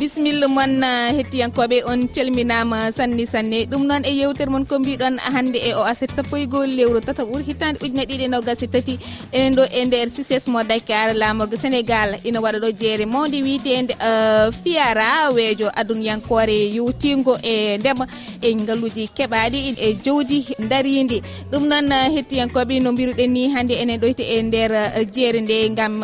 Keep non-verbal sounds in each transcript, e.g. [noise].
bisimilla moon eh, hettiyankoɓe on calminama sanni sanne. Ɗum noon e yewtere moon ko mbiɗon hande e o aset sappo e goho lewru tata ɓuuri hitande ujune ɗiɗi e nogas e tati. Enen ɗo e nder sisesmo dakar lamorgo sénégal. Ina waɗa ɗo jeere mawde wiitede eh, fiyara weejo adunyankore yewtigo e ndema. E ngalluji keɓaɗi e jawdi daridi ɗum noon eh, hettiyankoɓe no mbiruɗen ni hande enen ɗoyte e nder jeere nde gam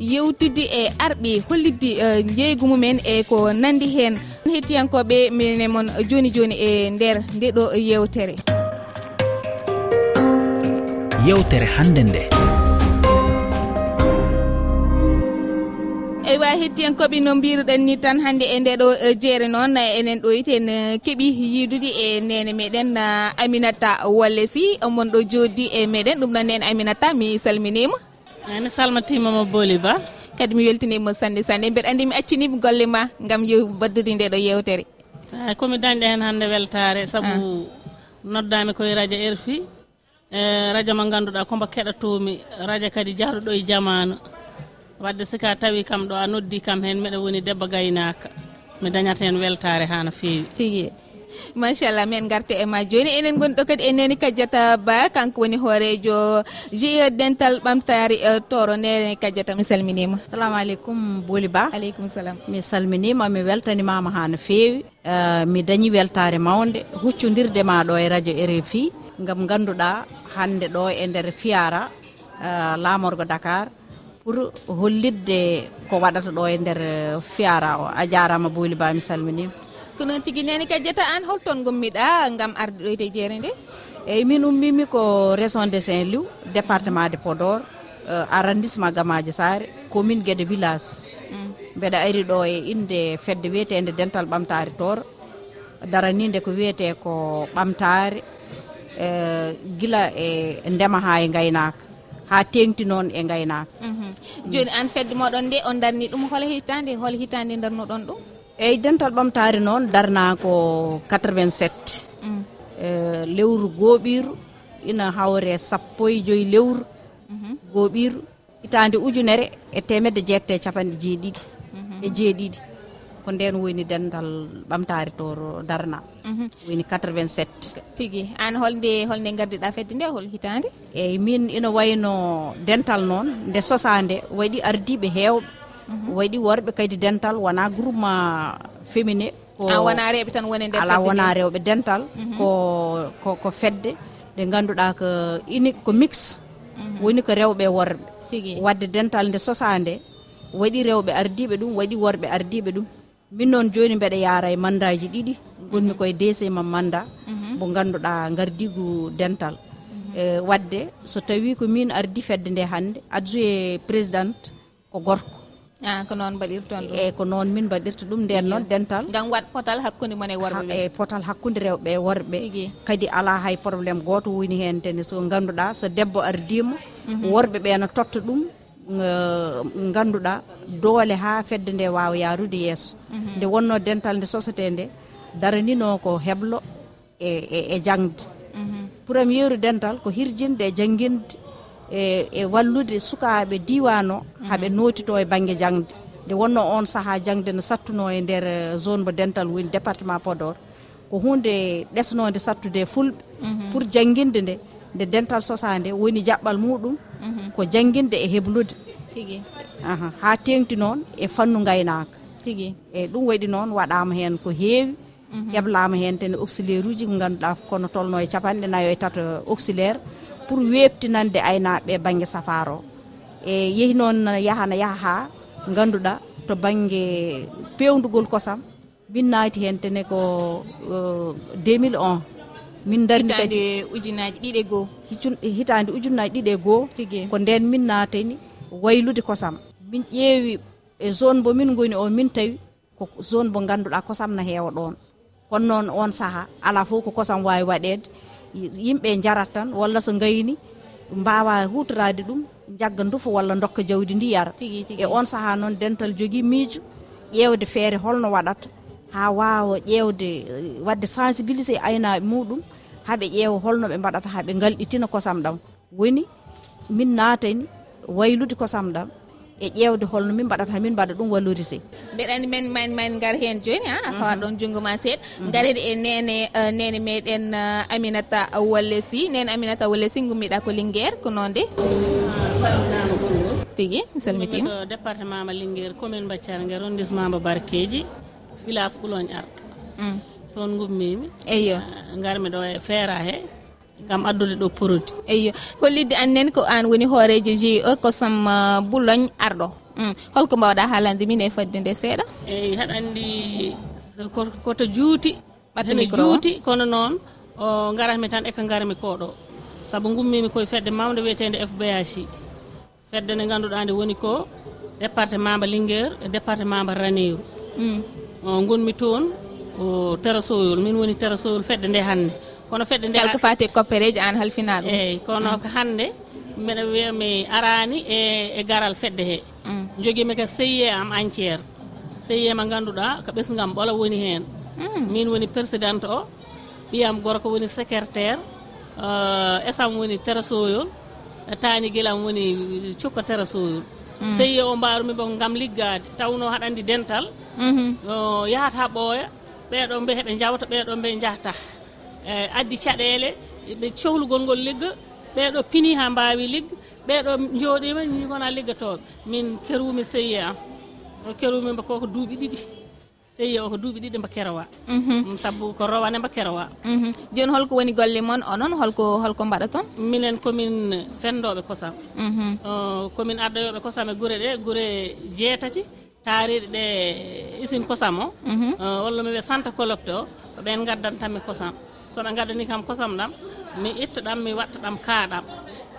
yewtidde e arɓe hollidde jeygu mumen e ko nandi hen hettiyankoɓe mine moon joni joni e nder nde ɗo yewtere. Yewtere hande nde. Eywa hettiyankoɓe no mbiruɗen ni tan hande e ndeɗo e, jeere noon. Enen ɗo yiten e, keeɓi yiidude e nene meɗen e, aminata walle si omon ɗo joddi e meɗen. Ɗum noon nene aminata mi salminima. Mi salmatimama booli ba kadi mi weltinima sanne sanne mbeɗa andi mi accinima golle ma gam baddude nde ɗo yewtere. Eyi komi dañɗo hen hande weltare saabu ah. noddami koye radio rfi e eh, radio mo ganduɗa kombo keɗatomi radio kadi jahɗuɗo e jamanu wadde sika tawi kam ɗo a noddi kam hen mbeɗa woni debbo gaynaka mi dañata hen weltare ha no fewi tigui machallah min garta e ma joni. Enen goni ɗo kadi e neni kadiata ba kanko woni hoorejo je dental ɓamtari e toro nene kadiata mi salminima. Assalamu aleykum booli ba. Aleykum salam. Mi salminima mi weltanimama ha no fewi uh, e, mi dañi weltare mawde huccodirde ma e ɗo e radio rfi gam ganduɗa hande ɗo e nder fiyara uh, lamorgo dakar pour hollidde ko waɗata ɗo e nder fiyara o. A jarama booli ba mi salminima. ko noon tigui nene ka diata an holton gommiɗa gam ardoyde jeere nde? Eyyi min ummimi ko région de saint louis département de podor uh, arrondissement gamaji sare commune guéde village. Mm. Mbeɗa ari ɗo e inde fedde wiyetede dental ɓamtare toro daraninde ko wiyete ko ɓamtare uh, gila e ndema ha e gaynaka ha tengti noon e gaynaka mm -hmm. joni an fedde moɗon nde on darni ɗum hol hitande hol hitande darnoɗon ɗum? eyyi dental ɓamtare noon darna ko 87 lewru gooɓiru ina hawre sappo e joyi lewru. Mhm. Gooɓiru hitande ujunere e temedde jeette capanɗe jeeɗiɗi mhm. e jeeɗiɗi ko nden woni dental ɓamtare to darna. Mhm. Woni 87 tigui an holde holde gardiɗa fedde nde hol hitande eyyi min ina wayno dental noon nde sosa nde waɗi ardiɓe hewɓe Mhm. waɗi worɓe kadi dental wona groupement féminin ko ah, wona rewɓe tan woni nder ala wona rewɓe dental mhm. ko ko ko fedde. Ɗe ganduɗa ko unique ko mix. Mhm. Woni ko rewɓe worɓe. Wadde dental nde sosande waɗi rewɓe ardiɓe ɗum waɗi worɓe ardiɓe ɗum. Min noon joni mbeɗa yaara e mandaji ɗiɗi gonmi koye deuxiéme manda. Mo ganduɗa gardigu dental. E wadde so tawi ko min ardi fedde nde hande adjoue présidente ko gorko. a ko noon mbaɗirton ɗum. Eyyi ko noon min mbaɗirta ɗum nden noon dental. Gam wat potal hakkude mon e worɓe eyyi potal hakkude rewɓe e worɓe. Kadi ala hay probléme goto woni hen tene so ganduɗa so debbo ardima mhm. worɓeɓe ne totta ɗum ganduɗa doole ha fedde nde wawa yarude yesso mhm. nde wonno dental nde société nde daranino ko heblo e e, e jangde mhm. premiére dental ko hirjinde e jangguinde e e wallude sukaɓe diwan o mhm. haaɓe notito e banggue jangde nde wonno on saaha jangde ne sattuno e nder eh, zone mo dental woni département podor. Ko hunde ɗesnode sattude fulɓe mhm. pour jangguinde nde nde dental sosa nde woni jaɓɓal muɗum mhm. ko jangguinde e heblude. Tigui ha tengti noon e fannu gaynaka tigui eyyi ɗum waɗi noon waɗama hen ko heewi heblama hen ten auxiliaire uji ko ganduɗa kono tolno e capanɗe nayyo e tata auxiliaire. pour webtinande aynaɓe banggue safaro. E yeehi noon yahana yaaha ha ganduɗa to banggue pewdugol kosam min naati hen tene ko e, 2001 min darni kadi ujunaji ɗiɗi e goho hitande ujunnaji ɗiɗi e goho ko nden min naateni waylude kosam. Min ƴeewi e zone mo min goni o min tawi ko zone mo ganduɗa kosam na heewa ɗon. Kono noon on saaha ala fof ko kosam wawi waɗede. yimɓe jarat tan walla so gayni mbawa hutorade ɗum jagga dufa walla dokka jawdi ndi yara. E on saaha noon dental jogui miijo ƴewde feere holno waɗata ha wawa ƴewde eh, wadde sensibilisé aynaɓe muɗum haaɓe ƴeewa holno ɓe mbaɗata haaɓe galɗitina kosam ɗam. Woni min naatani waylude kosam ɗam. e ƴeewde holno min mbaɗata min mbaɗa ɗum valorisé mbeɗani men man man gar hen joni ha mhm. fawat ɗon junngo ma seeɗa mhm. garede e nene e, nene meɗen e, aminata walle si nene aminata walle si gummiɗa ko linguére ko noon de tigui mi salmitima. Département ma linguére commune mbaccare ngue arrondissement mbo barkeji village ɓoulogne arɗo. Mm. Toon gummimi eyyo garmi ɗo e feera he. gam addude ɗo produit. Eyo hollidde annen ko an woni hoorejo GIE eh, kosam eh, boulogne arɗo. Mm, holko mbawɗa haalande min e fodde nde seeɗa? Eyyi haɗa andi koto juuti ɓattene juuti kono noon o garatmi tan eko garmi koɗo saabu gummimi koye fedde mawde wiyetede fbac fedde nde ganduɗa nde woni ko département mba linguére e département mba raneru mm. o gonmi toon o terasoyol min woni terasoyol fedde nde hannde. kono fedde nde quelque fati koppereji an halfina ɗum. Eyyi kono mm. ko hande mbeɗa wiyami arani e e garal fedde he. Mm. Joguimi ko seyiye am entiére seyiye mo ganduɗa ko ɓesgam ɓola woni hen mm. min woni présidente o ɓiyam gorko woni secrétaire uh, esam woni trésoyol tani guilam woni cukka trésoyol seyiye o mbarumi ɓo gam liggade tawno haɗa andi dental mm-hmm. uh, yahata ɓooya ɓeɗo ɓe heɓe jawta ɓeɗo ɓe jahata E, addi caɗele ɓe cohlugol ngol ligga ɓeɗo pini ha mbawi ligga ɓeɗo jooɗima gona liggatoɓe min kerumi seyi an o kerumi mba koko duuɓi ɗiɗi. Seyi o ko duuɓi ɗiɗi mba kerowa. Mhm. Mm, Saabu ko rowane mba kerowa. Mhm. Joni holko woni golle moon onon holko holko mbaɗa toon minen komin fendoɓe kosam mhm. komin addoyoɓe kosam e guure ɗe guure jeetati taariɗe ɗe usine kosam o walla miwiya centre collecte o ko ɓen gaddantami kosam soɓe gaddani kam kosam ɗam mi itta ɗam mi watta ɗam kaaɗam.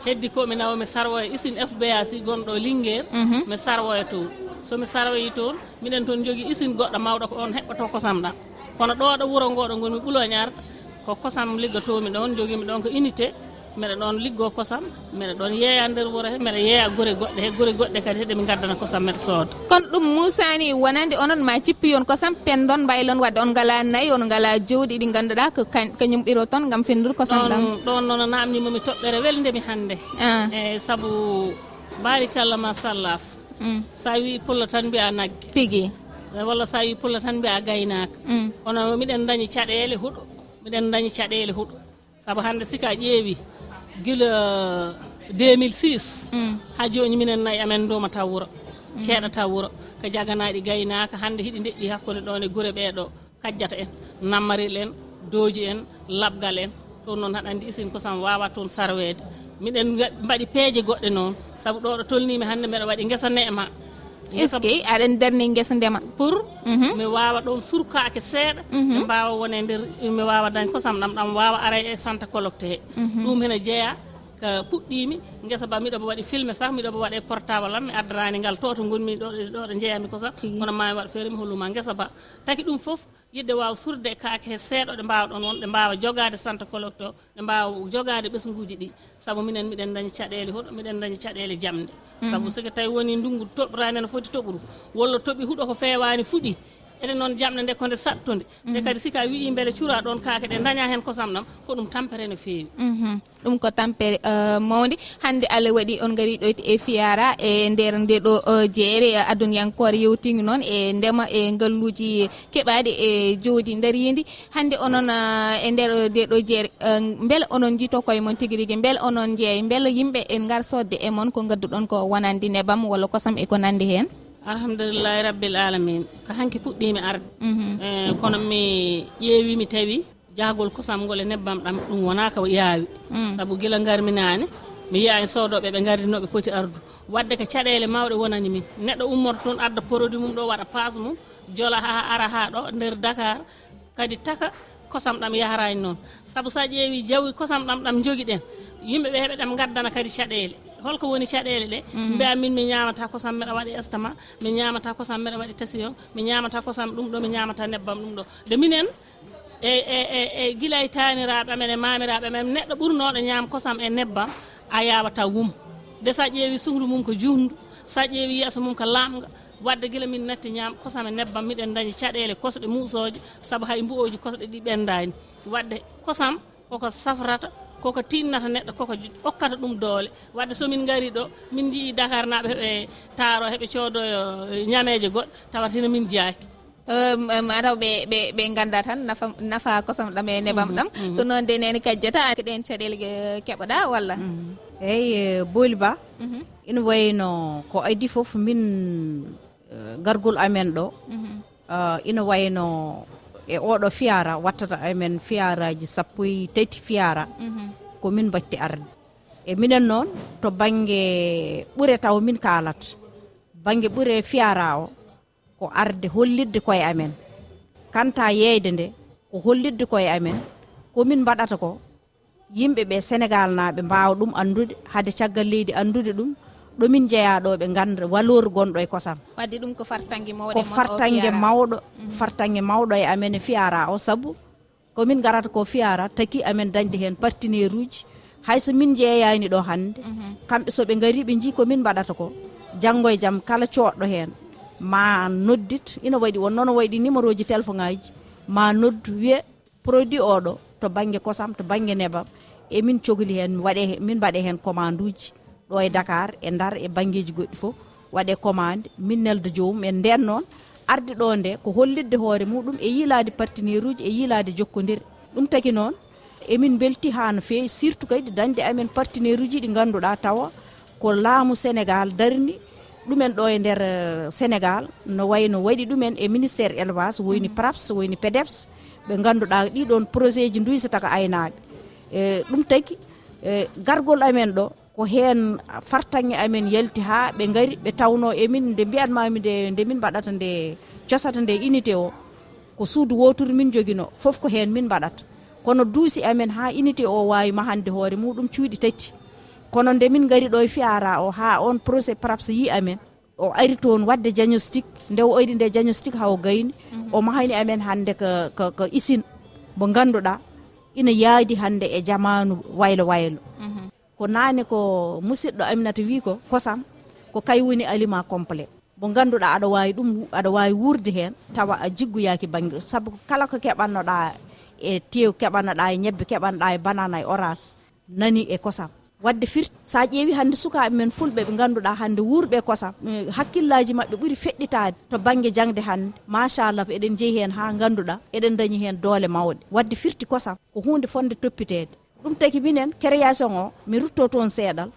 Heddi ko mi nawa mi sarwoya usine fba si gonɗo linguére mhm. mi sarwoya toon. Somi sarwoyi toon miɗen toon jogui usine goɗɗo mawɗo ko on heɓɓoto kosam ɗam. Kono ɗo ɗo wuuro ngoɗo gonmi ɓuloñar ko kosam liggatomi ɗon joguimi ɗon ko unité. mbeɗa ɗon liggo kosam mbeɗa ɗon yeeya nder wuuro he mbeɗa yeeya gure goɗɗe he gure goɗɗe kadi heɗemi gaddana kosam mbeɗa sooda. Kono ɗum musani wonande onon ma cippi yon kosam pendon mbaylon wadde on ngala nayyi on ngala jowɗi ɗi ganduɗa ko kañum ɓiro toon gam fendude kosam ɗam. Ɗon noon namnimomi toɓɓere weldemi hannde. Eyi saabu barikalla machallah mm. sa wi pullo tan mbiya nagge. Tigui e walla sa wi pullo tan mbiya gaynaka mm. ono miɗen dañi caɗele huuɗo miɗen dañi caɗele huuɗo saabu hannde sika ƴeewi. guila 2006 euh, mm. ha joni minen nayyi amen duma domata wuuro mm. ceeɗa ceeɗata wuuro ko jaganaɗi gaynaka hande hiɗi deƴƴi hakkude ɗon e guure ɓeɗo kajjata en nammaril en dooji en labgal en. Toon noon haɗa andi usine kosam wawa toon sarwede miɗen mbaɗi peeje goɗɗe noon. Saabu ɗo ɗo tolnimi hande mbeɗa waɗi guesa neema est ce que aɗen darni guesa ndema? Pour? Mhm. Mi wawa ɗon surkake seeɗa. Mhm. Mi mbawa wone nder mi wawa dañ kosam ɗam ɗam wawa ara e santa collecte he. Mhm. Ɗum hene jeeya. ko puɗɗimi. Guesa ba miɗomo waɗi filmé sah miɗomo waɗe portable am mi addarani ngal. To to gonmi ɗo ɗo ɗo jeeyami kosa kono mami waɗa feere mi holluma guesa ba. Taki ɗum foof yidde wawa surde e kaake he seeɗa ɗe mbawa ɗon won ɗe mbawa jogade santa collecte o ɗe mbawa jogade ɓesguji ɗi. Saabu minen miɗen dañi caɗele huɗo miɗen dañi caɗele jamde. Mhm. Saabu siko tawi woni ndungu toɓɓirani no foti toɓɓuru walla toɓi huuɗo ko fewani fuɗi eɗen noon jamɗe nde ko nde sattude. Nde kadi sika wii beele cuura ɗon kaake ɗe daña hen kosam ɗam ko ɗum tampere no feewi. Mhm. Ɗum ko tampere euh, mawde hande allah waɗi on gari ɗoyti e fiyara e nder nde ɗo euh, jeere e aduniyankore yewtigi noon e ndema e ngalluji keɓaɗi e jowdi dariyidi hande onon euh, e nder nde ɗo jeere beele onon jito koye moon tigui rigui beele onon jeeya beele yimɓe en gar sodde e moon ko gadduɗon ko wonandi nebam walla kosam e ko nandi hen. alhamdulillahi rabbil alamin. Ko hanki puɗɗimi arde. Mhm. E, kono mi ƴeewi mi tawi jahgol kosam ngol e nebbam ɗam ɗum wona ka yaawi. Mm. Saabu gila garminani mi yiya en soodoɓe ɓe gardinoɓe poti ardu. Wadde ko caɗele mawɗe wonani min. Neɗɗo ummoto toon adda produit mum ɗo waɗa passe mum jola ha ara ha ɗo nder dakar. Kadi taka kosam ɗam yahrani noon. Saabu sa ƴeewi jawi kosam ɗam ɗam jogui ɗen yimɓeɓe heɓe ɗam gaddana kadi caɗele holko woni caɗele ɗe mhm. mbiya min mi ñamata kosam mbeɗa waɗi estama mi ñamata kosam mbeɗa waɗi tasiyon mi ñamata kosam ɗum ɗo mi ñamata nebbam ɗum ɗo. De minen e e e guila e taniraɓe amen e mamiraɓe amen neɗɗo ɓurnoɗo ñaam kosam e nebbam a yawata wum. De sa ƴeewi suhdu mum ko juhndu sa ƴeewi yeeso mum ko lamga wadde guila min natti ñaam kosam e nebbam miɗen dañi caɗele kosɗe musoje saabu hay mbu'oji kosɗe ɗi ɓendani wadde kosam koko safrata koko tinnata neɗɗo koko hokkata ɗum doole. Wadde somin gaari ɗo min jii dakar naɓe heɓe taaro heɓe coodoyo eh, ñameje goɗɗo tawata min jeyaki mataw ɓe ɓe ɓe ganda tan nafa nafa kosam ɗam e mhm, neɓam ɗam. Mhm. ɗum noon de nene kajjata ɗen caɗele eh, keɓoɗa walla? Mhm. Eyyi e, booli ba ina wayno ko adi foof min eh, gargol amen ɗo. Ina wayno e oɗo fiyara wattata amen fiyaraji sappo e tati fiyara mhm. ko min batti arde. E minen noon to banggue ɓuure taw min kalata banggue ɓuure fiyara o ko arde hollidde koye amen. Kanta yeyde nde ko hollidde koye amen. Komin mbaɗata ko yimɓeɓe sénégal naɓe mbawa ɗum andude haade caggal leydi andude ɗum ɗomin jeeyaɗo ɓe ganda valeur gonɗo e kosam. Wadde ɗum ko fartangue mawɗo mm. ko fartangue mawɗo fartangue mawɗo e amen e fiyara o saabu komin garata ko fiyara taki amen dañde hen partenaire uji hayso min jeeyani ɗo hande mm-hmm. kamɓe soɓe gari ɓe jii komin mbaɗata ko. Janggo e jaam kala coɗɗo hen ma noddit ina waɗi wonnoon waɗi numéro ji téléphone ngaji ma noddu wiye produit oɗo to banggue kosam to banggue nebam. Emin cohli hen waɗe min mbaɗe hen commande uji ɗo e dakar e ndar e banggueji goɗɗi foof waɗe commande min nelde jomum en nden noon arde ɗo nde ko hollidde hoore muɗum e yiilade partenaire uji e yiilade jokkodiri ɗum tagui noon emin belti ha no fewi surtout kadi dañde amen partenaire uji ɗi ganduɗa tawa ko laamu sénégal darni ɗumen ɗo e nder euh, sénégal no wayno waɗi ɗumen e ministére élevage woyni mm-hmm. praps woyni pedeps ɓe ganduɗa ɗiɗon projet ji duysata ko aynaɓe e euh, ɗum tagui euh, gargol amen ɗo ko hen fartanŋe amen yalti ha ɓe gaari ɓe tawno emin nde mbiyatmami nde nde min mbaɗata nde cosata nde unité o ko suudu woturu min joguino foof ko hen min mbaɗata. Kono duusi amen ha unité o wawi mahande hoore muɗum cuuɗi tati. Kono nde min gaari ɗo e fiyara o ha on projet praps yi amen o ari toon wadde diagnostique nde o ari nde diagnostique ha o gayni mhm. o mahani amen hande ko ko usine mo ganduɗa ina yaadi hande e jamanu waylo waylo. Mhm. ko naane ko musidɗo aminata wi ko kosam ko kay woni aliment complet. Mo ganduɗa aɗa wawi ɗum aɗa wawi wurde hen tawa a jiggoyaki banggue saabu kala ko keɓannoɗa e tew keɓannoɗa e ñebbe keɓanoɗa e banana e orange nani e kosam. Wadde firti sa ƴeewi hande sukaɓe men fulɓe ɓe ganduɗa hande wuurɓe e kosam e hakkillaji mabɓe ɓuuri feɗɗitade to banggue jangde hande machallah eɗen jeeyi hen ha ganduɗa eɗen dañi hen doole mawɗe. Wadde firti kosam ko hunde fonde toppitede ɗum tagi minen création o mi rutto toon seeɗal.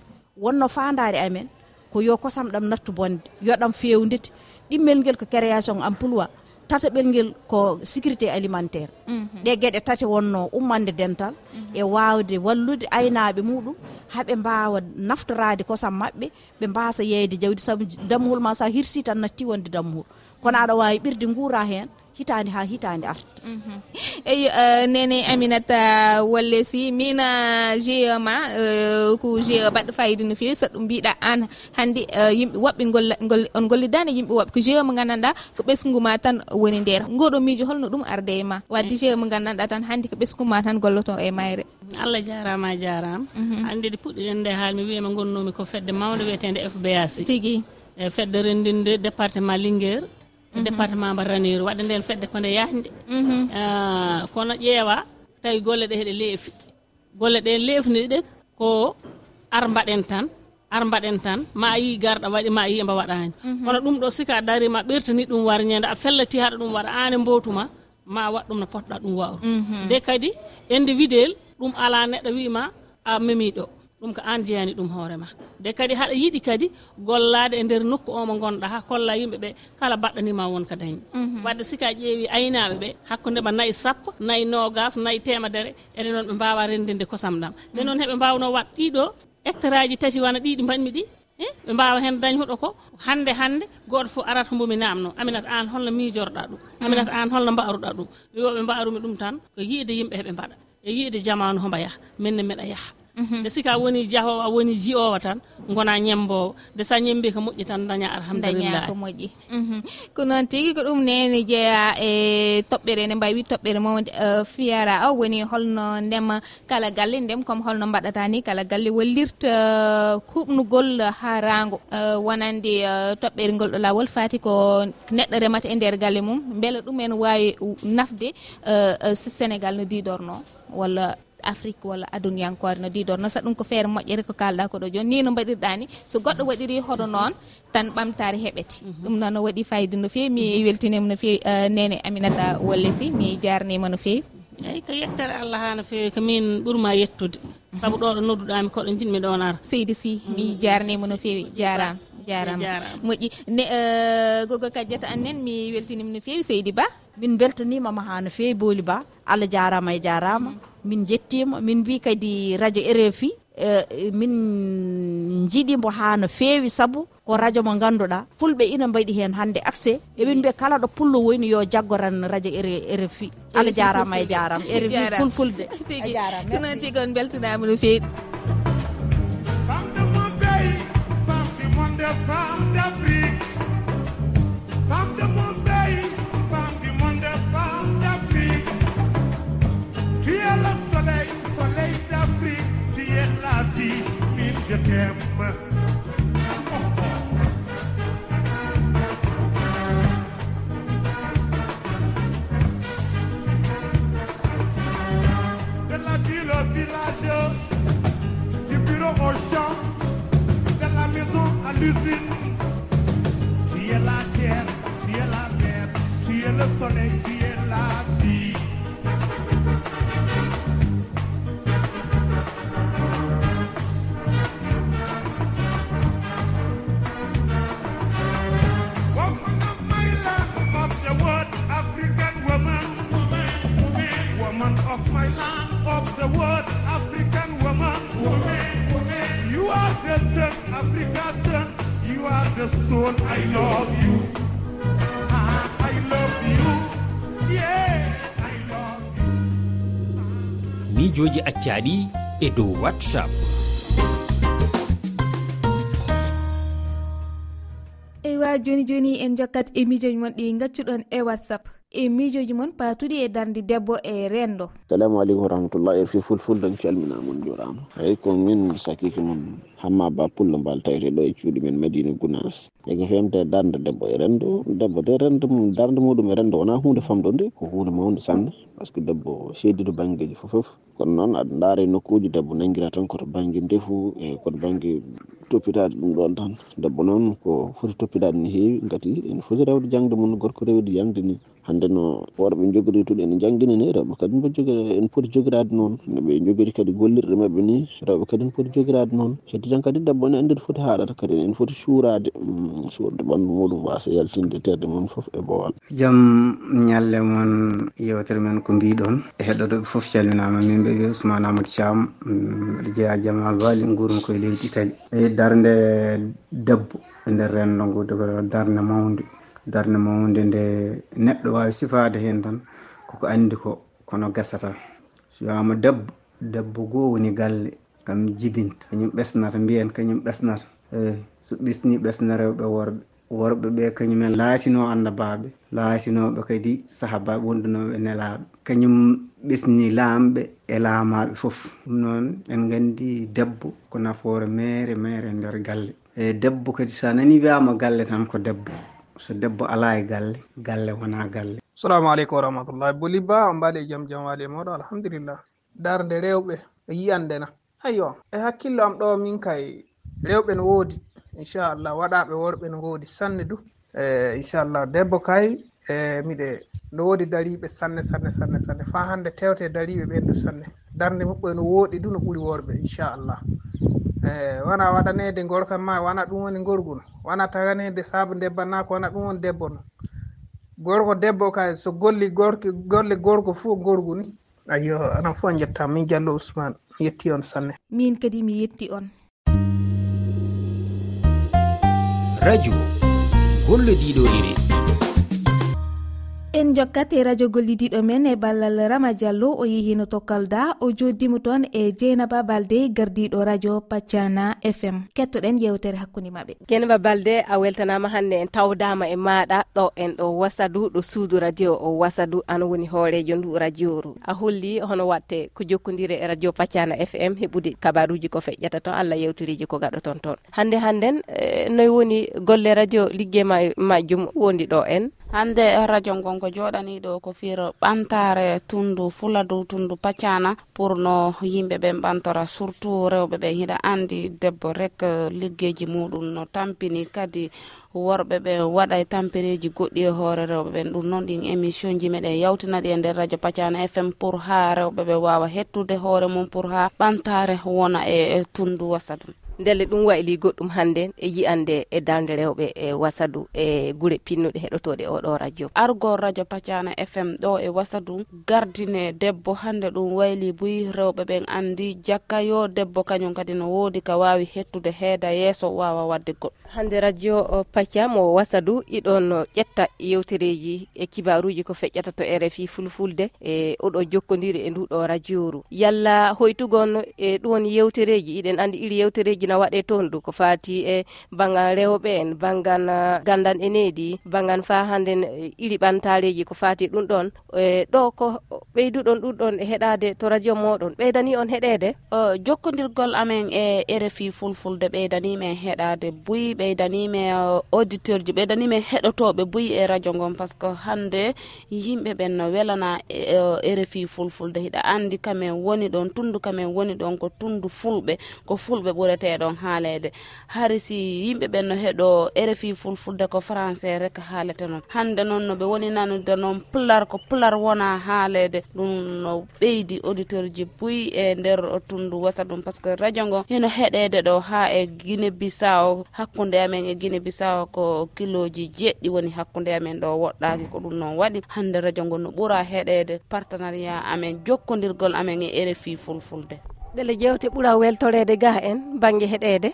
Wonno fandare amen ko yo kosam ɗam nattu bonde yoɗam fewdete ɗimmel nguel ko création emploi tataɓel ngel ko sécurité alimentaire. Mhm. Ɗe gueɗe tati wonno ummande dental. Mhm. E wawde wallude aynaɓe muɗum haaɓe mbawa naftorade kosam mabɓe ɓe mbasa yeyde jawdi. Saabu dammuhol ma sa hirsi tan natti wonde dammuhol kono aɗa wawi ɓirde guura hen hitande ha hitande arta mhm. eyi euh, nene aminata walle si min gie ma euh, ko gie baɗɗo fayida no fewi saɗa ɗum mbiɗa an hande euh, yimɓe woɓɓe on gollidani yimɓe woɓɓe. Ko gie mo gandanɗa ko ɓesguma tan woni nder goɗo miijo holno ɗum arde e ma. Wadde gie mo gandanɗa tan hande ko ɓesguma tan golloto e mayre. Allah jarama a jarama mhm. hande de puɗɗiɗen nde haalmi wiyama gonnomi ko fedde mawde wiyetede fbac tigui e fedde rendinde département linguére E département mba ranir waɗa nden fedde ko nde yaahni mhm. ah, kono ƴeewa tawi golle ɗe heɗe leefi. Golle ɗe leefniɗe ko ar mbaɗen tan ar mbaɗen tan ma yi garɗa waɗi ma yi mba waɗani mhm. kono ɗum ɗo sika darima ɓirtani ɗum warñede a fellati haɗa ɗum waɗa ane mbotuma ma waɗ ɗum no poɗɗa ɗum wawru mhm. de kadi individuel ɗum ala neɗɗo wima a memi ɗo. ɗum ko an jeyani ɗum hoorema de kadi haɗa yiiɗi kadi gollade e nder nokku o mo gonɗa ha kolla yimɓeɓe kala baɗɗanima won wonka dañi. Mhm. Wadde sika ƴeewi aynaɓeɓe hakkudema nayyi sappo nayyi nogas nayyi temedere ede noon ɓe mbawa rendinde kosam ɗam. Nde noon heɓe mbawno wat ɗiɗo hectare aji tati wona ɗi ɗi mbaɗmi ɗi e? ɓe mbawa hen dañ huɗo ko? Hande hande goto foof arata mbumi namno aminata an holno miijorɗa ɗum. Mhm. Aminata an holno mbaaruɗa ɗum. Wiwoɓe mbarumi ɗum tan ko yiide yimɓe heɓe mbaɗa. E yiide jamanu homba yaaha minne mbiɗa yaaha Mhm. nde sika woni jahowa woni jiyowa tan gona ñembowo. Nde sa ñembi ko moƴƴi tan daña alhamdulillah ko moƴƴi. Mhm. Ko noon tigui ko ɗum nene jeeya e toɓɓere ne mbawi toɓɓere mawde fiyara o woni holno ndema kala galle ndem comme holno mbaɗata ni kala galle wallirta huɓnugol uh, ha rango. Uh, Wonande uh, toɓɓere ngol ɗo lawol fati ko neɗɗo remata e nder galle mum. Beele ɗum en wawi nafde sénégal no didorno walla afrique walla aduniyankore no ɗiɗon noon sa ɗum ko feere moƴƴere ko kalɗa koɗo joni. Ni no mbaɗirɗa ni. So goɗɗo waɗiri hoɗo noon tan ɓamtare heɓete mhm. ɗum noon no waɗi fayida no fewi. Mi weltinima no feewi eh, nene aminata wolle si mi jarnima no fewi. Eyyi ko yettere allah ha no fewi. Ko min ɓuurma yettude. Saabu ɗo ɗo nodduɗami koɗo jinmi ɗon ara seydi sy mm. mi jarnima no fewi. Jarama jarama. moƴƴi. Ne eh, gogo kadiata annen mi weltinima no fewi. Seydi ba. min beltanimama ha no fewi booli ba allah jarama e jarama. Min jettima min mbi kadi radio rfi e, min jiiɗimo ha no fewi saabu ko radio mo ganduɗa fulɓe ina mbaɗi hen hande accé eɓin mbiya kala ɗo pullo woyni yo jaggoran radio rfi allah jarama e jarama. Rfi fulfulde. [laughs] Tigi. Ko noon tigi on beltanama no fewi. yebba de la ville au village du bureau au champ de la maison à l'usine tu es la terre tu es la mer tu es le soleil tu es la accaɗi e dow whatsapp. Eywa joni joni en jokkat émission mon ɗi gaccuɗon e whatsapp. e miijoji mon patuɗi e darde debbo e rendo. Salamu aleykum warahmatullah e fi fulfulde en calminamon jurama eyyi ko min sakiki mon hamma ba pullo mbal tawete ɗo e cuuɗi men madina gounas eko femte darde debbo e rendo. Debbo de rende darde muɗum e rendo wona hunde famɗo nde ko hunde mawde sanne. Par ce que debbo seediɗo banggueji fofoof kono noon aɗa daara nokkuji debbo nanguira tan koto banggue ndefu e koto banggue toppitade ɗum ɗon tan. Debbo noon ko foti toppitade no heewi gati ene foti rewde jangde mum gorko rewde jangde ni. hande no worɓe jogodiri ene jangguini ni rewɓe kadi mbo jogi ene pooti jogirade noon. Noɓe jogori kadi gollirɗe mabɓe ni rewɓe kadi ne pooti jogirade noon. Heddi tan kadi debbo ne andi no foti haɗata kadi ene foti suurade mm, suurde ɓandu muɗum wasa yaltinde terde mum foof e bowal jaam ñalle moon yewtere men ko mbiɗon e heɗotoɓe foof calminama min ɓe ousmane amadou thiam mm, mbiɗa jeeya jamal wali guurmi koye leydi italie e darde debbo e nder rendo ngo dogoro darde mawde darde mawde nde neɗɗo wawi sifade hen tan koko andi ko kono gasata. So wiyama debbo debbo goo woni galle kam jibinta. Kañum ɓesnata mbiyen kañum ɓesnata. Eyi so ɓisni ɓesna rewɓe worɓe worɓe ɓe kañumen laatino annabaɓe laatinoɓe kadi sahabaɓe wondunoɓe nelaɓe kañum ɓesni laamɓe e laamaɓe foof ɗum noon en gandi debbo ko nafoore mere mere e nder galle. E debbo kadi sa nani wiyama galle tan ko debbo. so debbo ala e galle galle wona galle. Assalamu aleykum wa rahmatullahi. Boli ba on mbaɗi jaam jam waali e moɗon alhamdulillah. Darde rewɓe e yiyandena ayyo e hakkillo am ɗo min kay rewɓe no woodi. Inchallah waɗaɓe worɓe no woodi sanne du. E inchallah debbo kay e miɗe no woodi dariɓe sanne sanne sanne sanne. Fa hande tewte dariɓe ɓen ɗo sanne. Darde maɓɓe no wooɗi du no ɓuri worɓe inchallah. e wona waɗanede gorkam ma wona ɗum woni gorgol wona taganede saabu debbanako wona ɗum woni debbo no gorko debbo ka so golli gorki golle gorko fuu gorgu ni. Ayo anan fof jetta min diallo ousmane mi yetti on sanne. Min kadi mi yetti on. Radio gollodiɗo iri. en jokkate radio gollidiɗo men e ballal rama diallo o yehino tokkal da o joddimo toon e dieynaba balde gardiɗo radio paccana fm kettoɗen yewtere hakkude mabɓe guenaba balde a weltanama hannde en tawdama e maɗa ɗo en ɗo wasadu ɗo suudu radio o wasadu an woni hoorejo ndu radio ru. A holli hono watte ko jokkodiri e radio paccana fm heɓude kabaruji ko feƴƴata toon allah yewtiriji ko gaɗo ton toon. Hande hannden eh, noy woni golle radio ligguey ma majjum wondi ɗo en. hande radio gongo joɗani ɗo ko fir ɓantare tundu fuladu tundu paccana pour no yimɓe ɓen ɓantora surtout rewɓe ɓen hiɗa andi debbo rek eh, liggeji muɗum no tampini. Kadi worɓe ɓen waɗa tampereji goɗɗi e hoore rewɓe ɓen. Ɗum noon ɗin émission ji meɗen yawtinaɗi e nder radio pacana fm pour ha rewɓe ɓe wawa hettude hoore mum pour ha ɓantare wona e, e tundu wasa ɗum ndelle ɗum wayli goɗɗum hannde e yiyande e darde rewɓe e wasadu e guure pinnuɗe heɗotoɗe oɗo radio. Argo radio pacana fm ɗo e wasadu gardine debbo hannde ɗum wayli buy rewɓe ɓen andi jakka yo debbo kañum kadi no woodi ka wawi hettude heeda yeeso wawa wadde goɗɗo hande radio uh, pakiam o wasadu iɗon uh, ƴetta yewtereji e kibaruji ko feƴƴata to rfi fulfulde e oɗo jokkodiri e nduɗo radio ru. Yalla hoytugon e ɗum woni yewtereji iɗen andi iri yewtereji na waɗe toon ɗu ko fati e bangan rewɓe en bangan gandan e needi bangan fa hande uh, iri ɓantareji ko fati ɗum ɗon. E ɗo ko ɓeyduɗon ɗumɗon e heɗade to radio moɗon. Ɓeydani on heɗede? Uh, jokkodirgol amen e rfi fulfulde ɓeydanimen heɗade buy ɓeydanimi uh, auditeur ji ɓeydanime heɗotoɓe boyi e radio ngon par ce que hande yimɓe ɓen no welana e uh, rfi fulfulde. Hiɗa andi kamen woni ɗon tundu kamen woni ɗon ko tundu fulɓe ko fulɓe ɓureteɗon haalede hari si yimɓe ɓen no heɗo rfi fulfulde ko français rek haalete noon hande noon no ɓe woni nanude noon pular ko pular wona haalede ɗum no ɓeydi auditeur ji boyi e nder tundu wasa ɗum par ce que radio ngo heno heɗede ɗo ha e guine bisa o hakkude hakkude amen e guine bisawa ko kiloji jeɗɗi woni hakkude amen ɗo woɗɗaki ko ɗum noon waɗi. Hande radio ngo no ɓuura heɗede partenariat amen jokkodirgol amen e rfi fulfulde. Ɗele jewte ɓuura weltorede ga en banggue heɗede.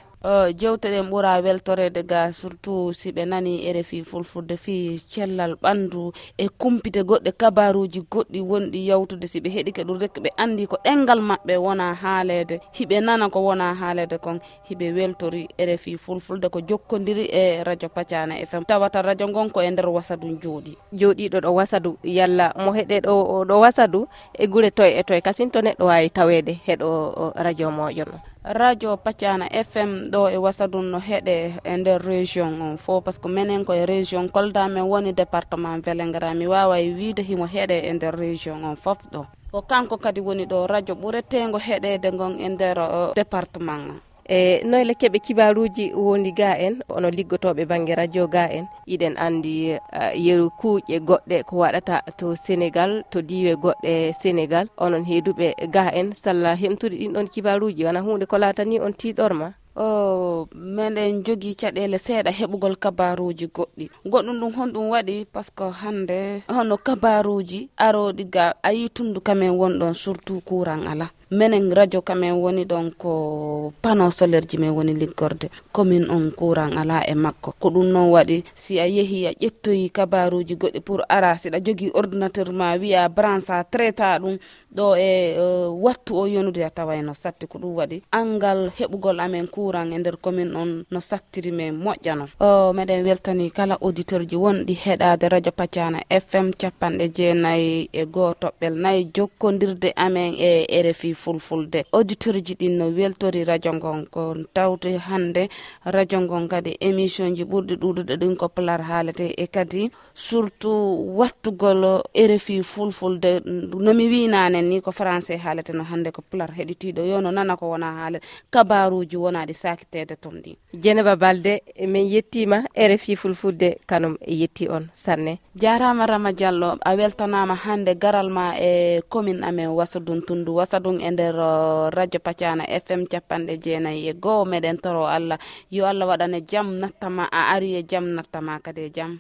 jewte ɗen ɓura weltorede ga surtout si ɓe nani rfi fulfulde fi cellal ɓandu e kumpite goɗɗe kabaruji goɗɗi wonɗi yawtude si ɓe heeɗi ke ɗum rek ɓe andi ko ɗengal maɓɓe wona haalede. Hiɓe nana ko wona haalede kon hiɓe weltori rfi fulfulde ko jokkodiri e radio pacana fm tawata radio gonko e nder wasadu jooɗi jooɗiɗo ɗo wasadu yalla mo heɗe ɗo ɗo wasadu e guure toye e toye kasin to neɗɗo wawi tawede heɗo radio moƴon. radio pacciana fm ɗo e wasadun no heeɗe e nder région on fo par ce que minen koye région kolda min woni département vélingara. Mi wawa wiide himo heeɗe e nder région on foof ɗo. Ko kanko kadi woni ɗo radio ɓuuretengo heeɗede gon e nder uh, département e noyle keɓe kibaruji woni ga en ono liggotoɓe banggue radio ga en iɗen andi uh, yeru kuuƴe goɗɗe ko waɗata to sénégal to diwe goɗɗe sénégal. Onon heeduɓe ga en salla hemtude ɗin ɗon kibaruji. Wona hunde ko laatani on tiɗorma meɗen jogii caɗele seeɗa heɓugol kabaruji goɗɗi. Goɗɗum ɗum honɗum waɗi par ce que hande hono kabaruji aroɗi ga ayi tundu kamen wonɗon surtout courant ala. Minen radio kamen woni ɗon ko panneau solaire ji men woni liggorde. Commune on courant ala e makko. Ko ɗum noon waɗi si a yeehi a ƴettoyi kabaruji goɗɗi pour ara siɗa jogui ordinateur ma wiya branche a traita ɗum ɗo e, e wattu o yonude a tawa no satti ko ɗum waɗi. Angal heɓugol amen courant e nder commune on no sattiri men moƴƴano. O meɗen weltani kala auditeur ji wonɗi heɗade radio pacana fm capanɗe jeenayyi e goho toɓɓel nayyi jokkodirde amen e rfi fulfulde. Auditeur ji ɗin no weltori radio ngon ko tawte hande radio ngon kadi émission ji ɓurɗi ɗuɗuɗe ɗin ko plar haalete e kadi. Surtout wattugol rfi fulfulde nomi winane tawan ni ko français haalete no hannde ko pular heɗitiɗo yo no nana ko wona haala kabaruji wonaɗi sakitede toon ɗi. Dieynaba balde min yettima rfi fulfulde kanum e yetti on sanne. Jarama rama diallo a weltanama hannde garal ma e commune amen wasadun tundu. Wasadun e nder uh, radio pacana fm capanɗe jeenayyi e goho meɗen toro allah. Yo allah waɗane jaam nattama a ari e jaam nattama kadi e jaam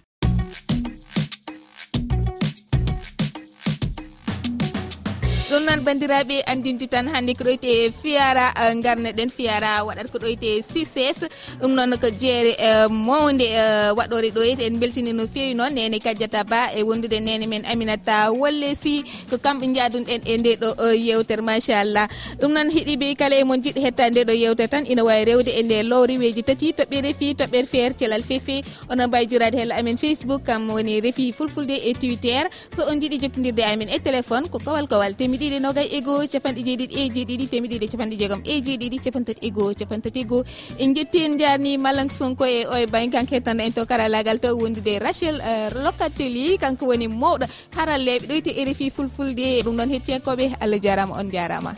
ɗum noon bandiraɓe andintu tan hannde ko ɗoyte fiyara eh, garneɗen fiyara waɗat ko ɗoyte succés ɗum noon ko jeere eh, mawde eh, waɗore ɗo ete en beltini no fewi noon nene kadiata ba e wondude nene men aminata wolle si ko kamɓe jadunɗen e nde ɗo yewtere machallah. Ɗum noon heeɗiɓe kala e mon jiɗɗo hetta nde ɗo yewtere tan ina wawi rewde e nde lowri weji tati. Toɓɓe refi toɓɓere feere cellal fefe. Onon mbawi jurade hello amen facebook kam woni refi fulfulde e twitter. So on jiiɗi jokkodirde amen e téléphone ko kowal kowal temiɗi ɗiɗi nogay e goho capanɗe jeeɗiɗi e jeeɗiɗi temedɗiɗi capanɗe jeegom e jeeɗiɗi capantati e goho capantati e goho en jetti en jarni malang sonko e oye bayi kanko hettanɗo en to karallagal to wondude rachel e, lokateli kanko woni mawɗo. Haralleɓe ɗoyti rfi fulfulde. Ɗum noon hettiyankoɓe. Allah jarama on jarama.